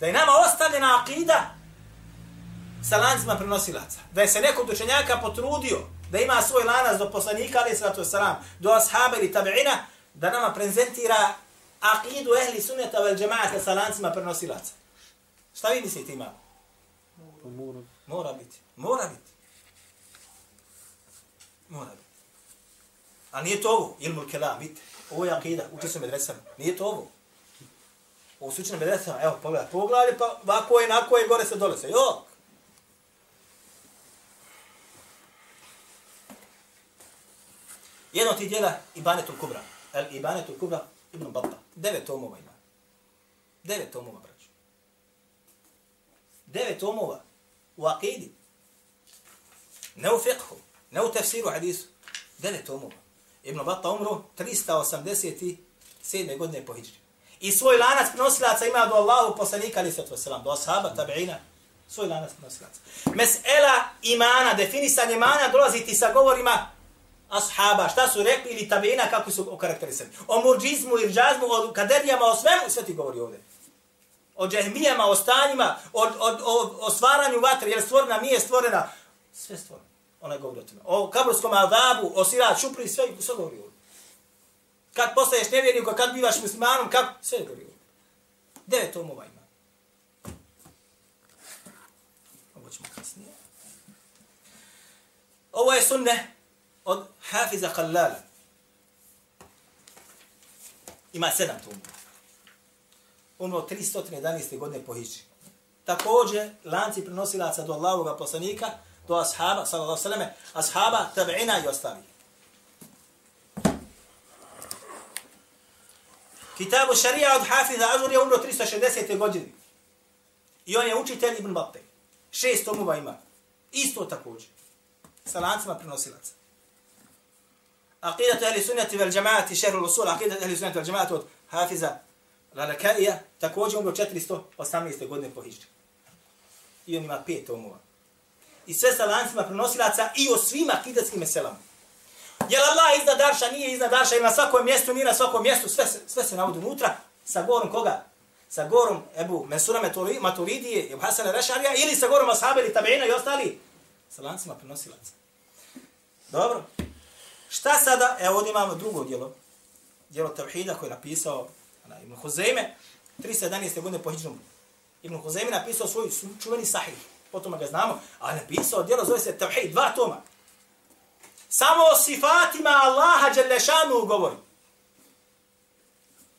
Da je nama ostavljena akida sa lancima prenosilaca. Da je se nekog dučenjaka potrudio da ima svoj lanac do poslanika, ali sratu salam, do ashaba ili tabi'ina, da nama prezentira aqidu ehli sunneta vel džemaata sa lancima prenosilaca. Šta vi mislite ima? Mora. Mora biti. Mora biti. Mora biti. A nije to ovo, ilmul kelam, vidite. Ovo je akida, uči se medresama. Nije to ovo. Ovo su učene medresama, evo, pogledaj, pogledaj, pa ovako je, nako je, gore se, dole se. Jok! Jedno ti djela Ibanetul Kubra. El Ibanetul Kubra Ibn Batta. Devet tomova ima. Devet tomova, braću. Devet tomova u akidi. Ne u fiqhu. Ne u tefsiru hadisu. Devet tomova. Ibn Batta umro 387. godine po hijri. I svoj lanac prenosilaca ima do Allahu poslanika ali sallatu selam, do ashaba, tabi'ina, svoj lanac prenosilaca. Mesela imana, definisanje imana dolazi ti sa govorima ashaba, šta su rekli ili tabeina, kako su okarakterisani. O murđizmu, irđazmu, o kaderijama, o svemu, sve ti govori ovdje. O džehmijama, o stanjima, o, o, o, o stvaranju vatre, jer stvorena, nije stvorena. Sve stvoreno. Ona govori o tome. O kabrskom azabu, o sirat, šupri, sve, sve govori ovdje. Kad postaješ nevjernik, kad bivaš muslimanom, kako, sve govori ovdje. Devet tomova ima. Ovo ćemo kasnije. Ovo je sunne, od Hafiza Kallala. Ima sedam tomova. Umro 311. godine po Hiđi. Također, lanci prenosilaca do Allahovog poslanika, do ashaba, sallallahu sallam, ashaba, tabi'ina i ostali. Kitabu šarija od Hafiza Azur je umro 360. godine. I on je učitelj Ibn Batte. Šest tomova ima. Isto također. Sa lancima prenosilaca. Aqidat ahli sunnati vel džamaati, šehr al-usul, aqidat ahli sunnati vel džamaati od Hafiza Lalakaija, također umro 418. godine po Hijri. I on ima pet tomova. I sve sa lancima prenosilaca i o svima akidatskim meselama. Jel Allah iznad Darša, nije iznad Darša, ili na svakom mjestu, nije na svakom mjestu, sve se, sve se navodi unutra, sa govorom koga? Sa govorom Ebu Mesura Maturidije, Ebu Hasana Rešarija, ili sa govorom Ashabe ili Tabeina i ostali, sa lancima prenosilaca. Dobro. Šta sada? Evo ovdje imamo drugo djelo. Djelo Tevhida koje je napisao ona, Ibn Huzeyme. 311. godine po Hidžnom. Ibn Huzeyme napisao svoj čuveni sahih. Potom ga znamo. A napisao djelo zove se Tavhid. Dva toma. Samo o sifatima Allaha Đelešanu govori.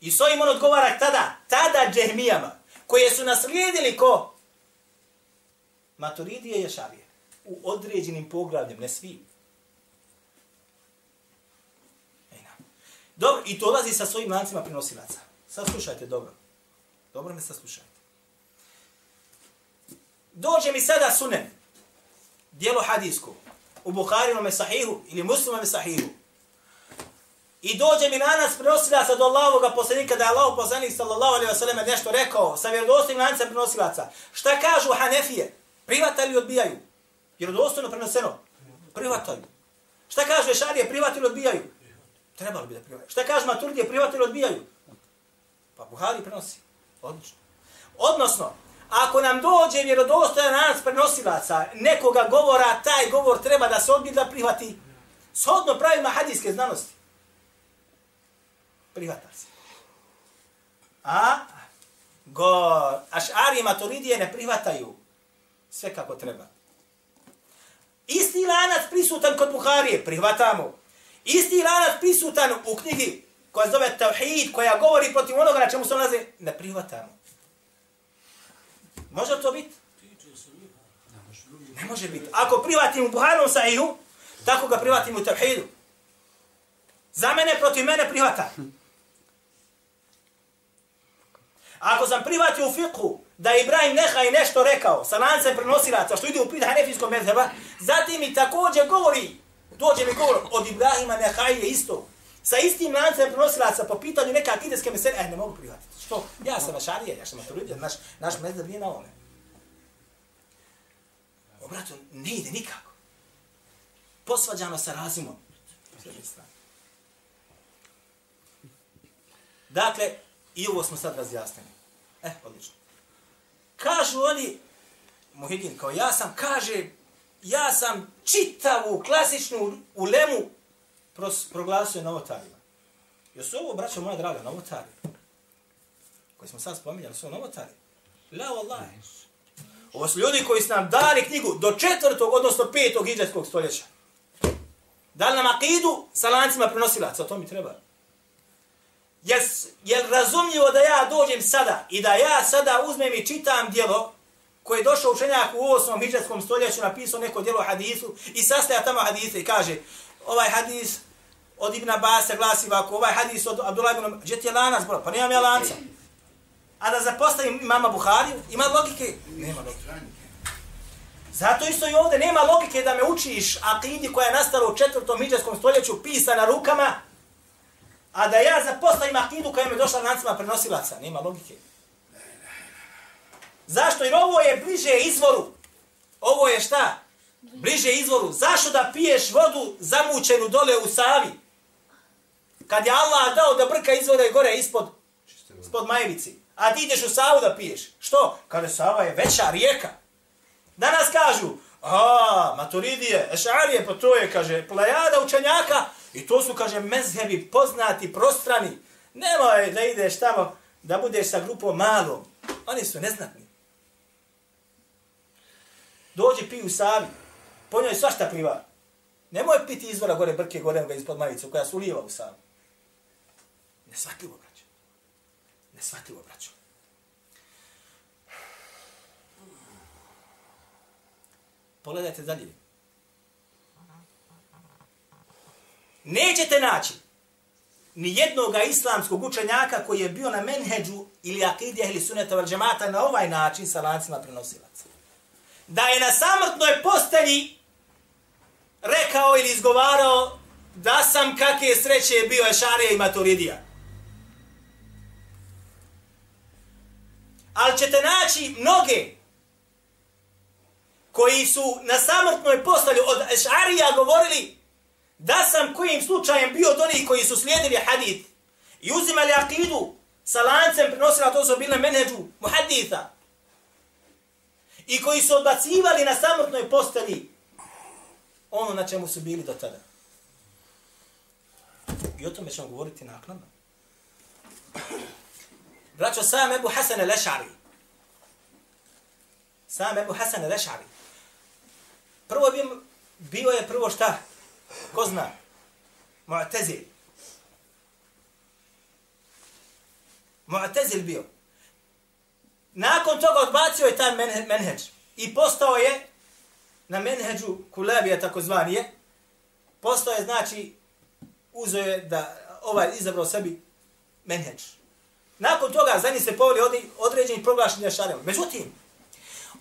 I so on odgovara tada, tada džehmijama, koje su naslijedili ko? Maturidije i Ješavije. U određenim poglavljem, ne svim. E, dobro, i to dolazi sa svojim lancima prenosilaca. Sad slušajte dobro. Dobro me saslušajte. Dođe mi sada sunen, dijelo hadijsko, u Buharinom sahihu ili muslimom sahihu. I dođe mi lanac prenosilaca do Allahovog poslanika, da je Allah poslanik sallallahu alaihi ve sellem nešto rekao sa vjerodostojnim lancem prenosilaca. Šta kažu Hanefije? Privata ili odbijaju? Vjerodostojno prenoseno? Privataju. Šta kažu Ešarije? Privata ili odbijaju? Trebalo bi da prihvataju. Šta kaže Maturdije, prihvatili odbijaju? Pa Buhari prenosi. Odlično. Odnosno, ako nam dođe vjerodostojan nas prenosilaca nekoga govora, taj govor treba da se odbije da prihvati. Shodno pravima hadijske znanosti. Prihvata se. A? Go, Ašari i Maturidije ne prihvataju sve kako treba. Isti lanac prisutan kod Buharije, prihvatamo. Isti lanac prisutan u knjigi koja zove Tauhid, koja govori protiv onoga na čemu se nalaze, ne prihvatamo. Može li to biti? Ne može biti. Ako prihvatimo u Buharom sahihu, tako ga prihvatimo u tevhidu. Za mene, protiv mene prihvata. Ako sam prihvatio u fiqhu da Ibrahim Nehaj i nešto rekao sa lancem prenosilaca što ide u pit hanefijskog medheba, zatim mi također govori, dođe mi govor od Ibrahima Nehaj je isto. Sa istim lancem prenosilaca po pitanju neka akideske mesele, eh, ne mogu prihvatiti. Što? Ja sam ašarije, ja sam maturidija, naš, naš medheb nije na ovome. O, brato, ne ide nikako. Posvađano sa razumom. Dakle, i ovo smo sad razjasnili. Eh, odlično. Kažu oni, Muhidin, kao ja sam, kaže, ja sam čitavu klasičnu ulemu pros, proglasio novotarima. Jesu ovo, braćo moja draga, novotari? Koji smo sad spominjali, su novotari? La Allah. Ovo su ljudi koji su nam dali knjigu do četvrtog, odnosno petog iđetskog stoljeća. Dali nam akidu sa lancima prenosilaca, to mi treba. Je, je razumljivo da ja dođem sada i da ja sada uzmem i čitam dijelo koje je došao učenjak u 8. hijđarskom stoljeću, napisao neko dijelo hadisu i sastaja tamo hadise i kaže ovaj hadis od Ibn Abbas glasi ovako, ovaj hadis od Abdullah ibn Gdje ti je lanac, bro? Pa nemam ja lanca. A da zapostavim imama Buhariju, ima logike? Nema logike. Zato isto i ovdje nema logike da me učiš akidi koja je nastala u četvrtom miđarskom stoljeću pisana rukama, a da ja zapostavim akidu koja mi je došla lancima prenosilaca. Nema logike. Zašto? Jer ovo je bliže izvoru. Ovo je šta? Bliže izvoru. Zašto da piješ vodu zamućenu dole u Savi? Kad je Allah dao da brka izvore gore ispod, ispod majevici. A ti ideš u Savu da piješ. Što? Kada Sava je veća rijeka. Danas kažu, a, maturidije, ešarije, pa to je, kaže, plejada učenjaka, i to su, kaže, mezhebi poznati, prostrani. Nemoj da ideš tamo, da budeš sa grupom malom. Oni su neznatni. Dođi, pi u Savi, po njoj svašta pliva. Nemoj piti izvora gore brke, gore ga ispod majicu, koja su uliva u Savi. Nesvatljivo, braćo. Nesvatljivo, braćo. Pogledajte dalje. Nećete naći ni jednog islamskog učenjaka koji je bio na menheđu ili akidija ili suneta val džemata na ovaj način sa lancima prenosilaca. Da je na samrtnoj postelji rekao ili izgovarao da sam kakve sreće je bio Ešarija i Maturidija. Ali ćete naći mnoge koji su na samrtnoj postali od Ešarija govorili da sam kojim slučajem bio od onih koji su slijedili hadith i uzimali akidu sa lancem prenosila to su bile menedžu muhaditha i koji su odbacivali na samrtnoj postali ono na čemu su bili do tada. I o tome ćemo govoriti naknadno. Braćo, sam Ebu Hasan al-Eš'ari. Sam Ebu Hasan al-Eš'ari. Prvo bi, bio je prvo šta? Ko zna? Mu'tezil. Mu'tezil bio. Nakon toga odbacio je taj menheđ. I postao je na menheđu kulabija takozvanije, postoje, Postao znači, uzoje da ovaj izabrao sebi menheđ. Nakon toga za njih se poveli određeni proglašenja šarema. Međutim,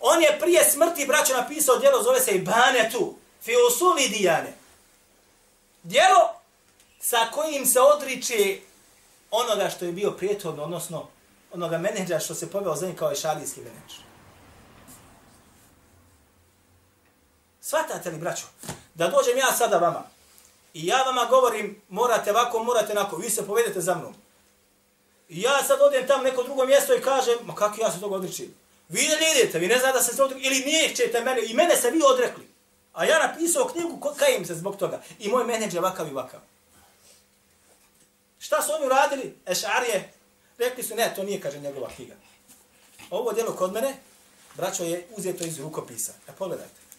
on je prije smrti braća napisao djelo, zove se Ibanetu, fi usuli dijane. Djelo sa kojim se odriče onoga što je bio prijetovno, odnosno onoga menedža što se poveo za njih kao je šalijski menedž. Svatate li, braćo, da dođem ja sada vama i ja vama govorim morate ovako, morate onako, vi se povedete za mnom. I ja sad odem tam neko drugo mjesto i kažem, ma kako ja se toga odričim? Vi ne idete, vi ne znate da se se odrekli, ili nećete mene, i mene se vi odrekli. A ja napisao knjigu, kajem se zbog toga. I moj menedžer vakav i vakav. Šta su oni uradili? Ešarije, rekli su, ne, to nije, kaže, njegova knjiga. Ovo djelo kod mene, braćo, je uzeto iz rukopisa. E, pogledajte.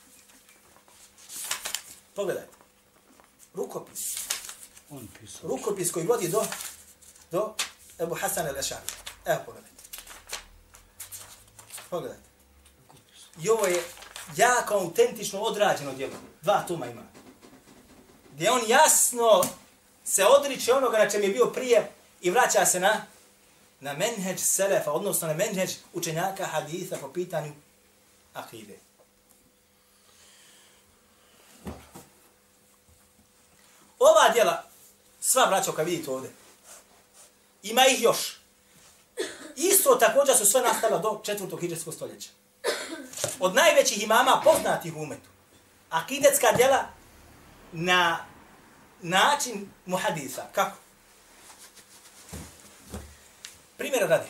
Pogledajte. Rukopis. On pisao. Rukopis koji vodi do do Ebu Hasan el-Ešari. Evo pogledajte. Pogledajte. I ovo je jako autentično odrađeno djelo. Dva tuma ima. Gdje on jasno se odriče onoga na čem je bio prije i vraća se na na menheđ selefa, odnosno na menheđ učenjaka haditha po pitanju akide. Ova djela, sva braćo kad vidite ovdje, ima ih još. Isto također su sve nastala do četvrtog hiđarskog stoljeća. Od najvećih imama poznatih umetu. Akidetska djela na način muhadisa. Kako? Primjera radi.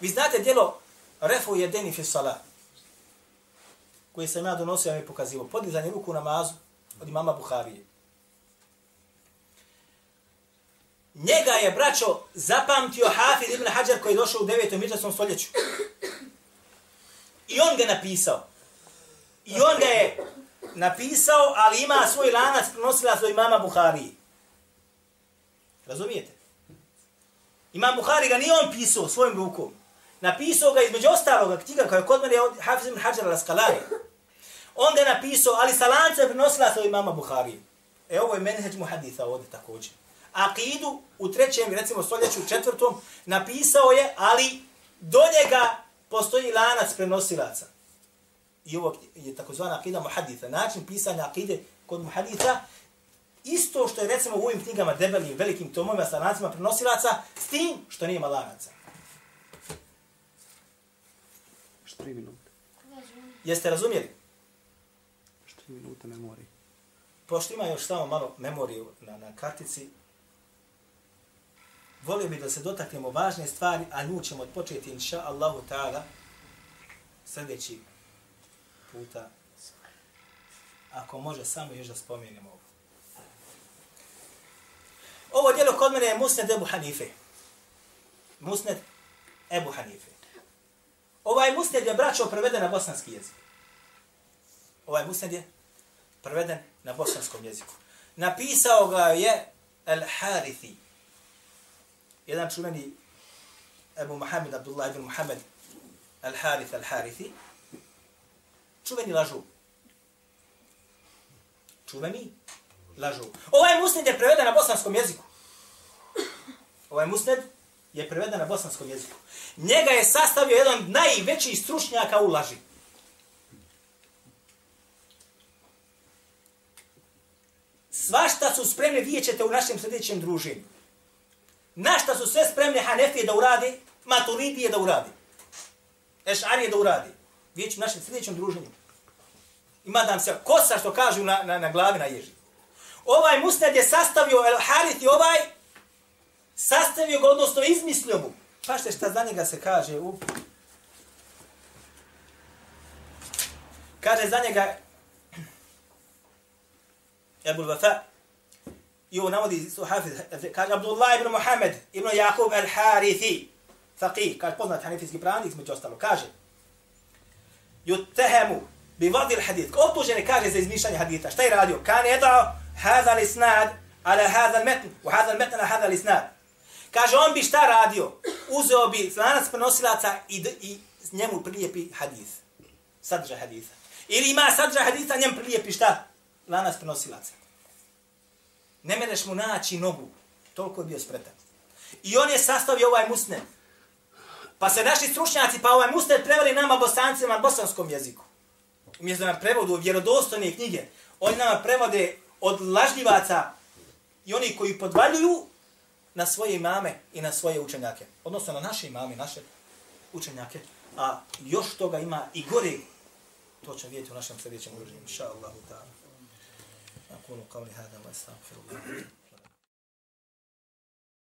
Vi znate djelo Refu jedeni fi salat koji sam ja donosio, i pokazivo. Podizanje ruku na namazu, od imama Buharije. Njega je, braćo, zapamtio Hafid ibn Hajar koji je došao u 9. miđarskom stoljeću. I on ga napisao. I on ga je napisao, ali ima svoj lanac prenosila do imama Buharije. Razumijete? Imam Buhari ga nije on pisao svojim rukom. Napisao ga između ostaloga knjiga koja je kod mene od Hafiz ibn Hajar al-Asqalani. On ga napisao, ali sa lancem prenosila se imama Buhari. E ovo je menheđ muhaditha ovdje također. Akidu u trećem, recimo stoljeću, četvrtom, napisao je, ali do njega postoji lanac prenosilaca. I ovo je takozvana akida muhaditha. Način pisanja akide kod muhaditha, isto što je recimo u ovim knjigama debelim, velikim tomovima sa lancima prenosilaca, s tim što nije lanaca. Što. Jeste razumjeli? Što tri minute memorije. Pošto ima još samo malo memorije na, na kartici, volio bih da se dotaknemo važne stvari, a nju ćemo početi, inša Allahu ta'ala, sljedeći puta, ako može samo još da spomenemo ovo. Ovo djelo kod mene je Musned Ebu Hanife. Musned Ebu Hanife. Ovaj Musned je braćo preveden na bosanski jezik. Ovaj Musned je preveden na bosanskom jeziku. Napisao ga je El Harithi. Jedan čuveni Ebu Muhammed, Abdullah ibn Muhammed El Harith El Harithi. Čuveni lažu. Čuveni lažu. Ovaj musned je preveden na bosanskom jeziku. Ovaj musned je preveden na bosanskom jeziku. Njega je sastavio jedan od najvećih stručnjaka u laži. Svašta su spremne, vidjet ćete u našem sljedećem druženju. Našta su sve spremne Hanefije da uradi, Maturidije da uradi. Ešarije da uradi. Vidjet ću u našem sljedećem druženju. Ima da se kosa što kažu na, na, na glavi na ježi. Ovaj musned je sastavio El Harith i ovaj sastavio ga, odnosno izmislio mu. Pa što šta za njega se kaže u... Kaže za njega Ebul Vafa i ovo navodi su hafiz, kaže Abdullah ibn Muhammed ibn Jakub al Harithi faqih, kaže poznat hanifijski pravnik između ostalo, kaže Jutehemu bi vadi il hadith. Optužen je kaže za izmišljanje hadita. Šta je radio? Kan je dao hada l'isnad ala hada l'metn, u hada l'metn ala hada l'isnad. Kaže, on bi šta radio? Uzeo bi lanac prenosilaca i, i njemu prilijepi hadith. Sadržaj haditha. Ili ima sadržaj haditha, njemu prilijepi šta? Lanac prenosilaca. Ne mereš mu naći nogu. Toliko je bio spretan. I on je sastavio ovaj musne. Pa se naši stručnjaci, pa ovaj musne preveli nama bosancima na bosanskom jeziku. Umjesto na prevodu vjerodostojne knjige, oni nama prevode od lažljivaca i oni koji podvaljuju na svoje imame i na svoje učenjake. Odnosno na naše imame, naše učenjake. A još toga ima i gore. To ćemo vidjeti u našem sljedećem uvrženju. Inša Allahu ta'ala. أقول قولي هذا وأستغفر الله.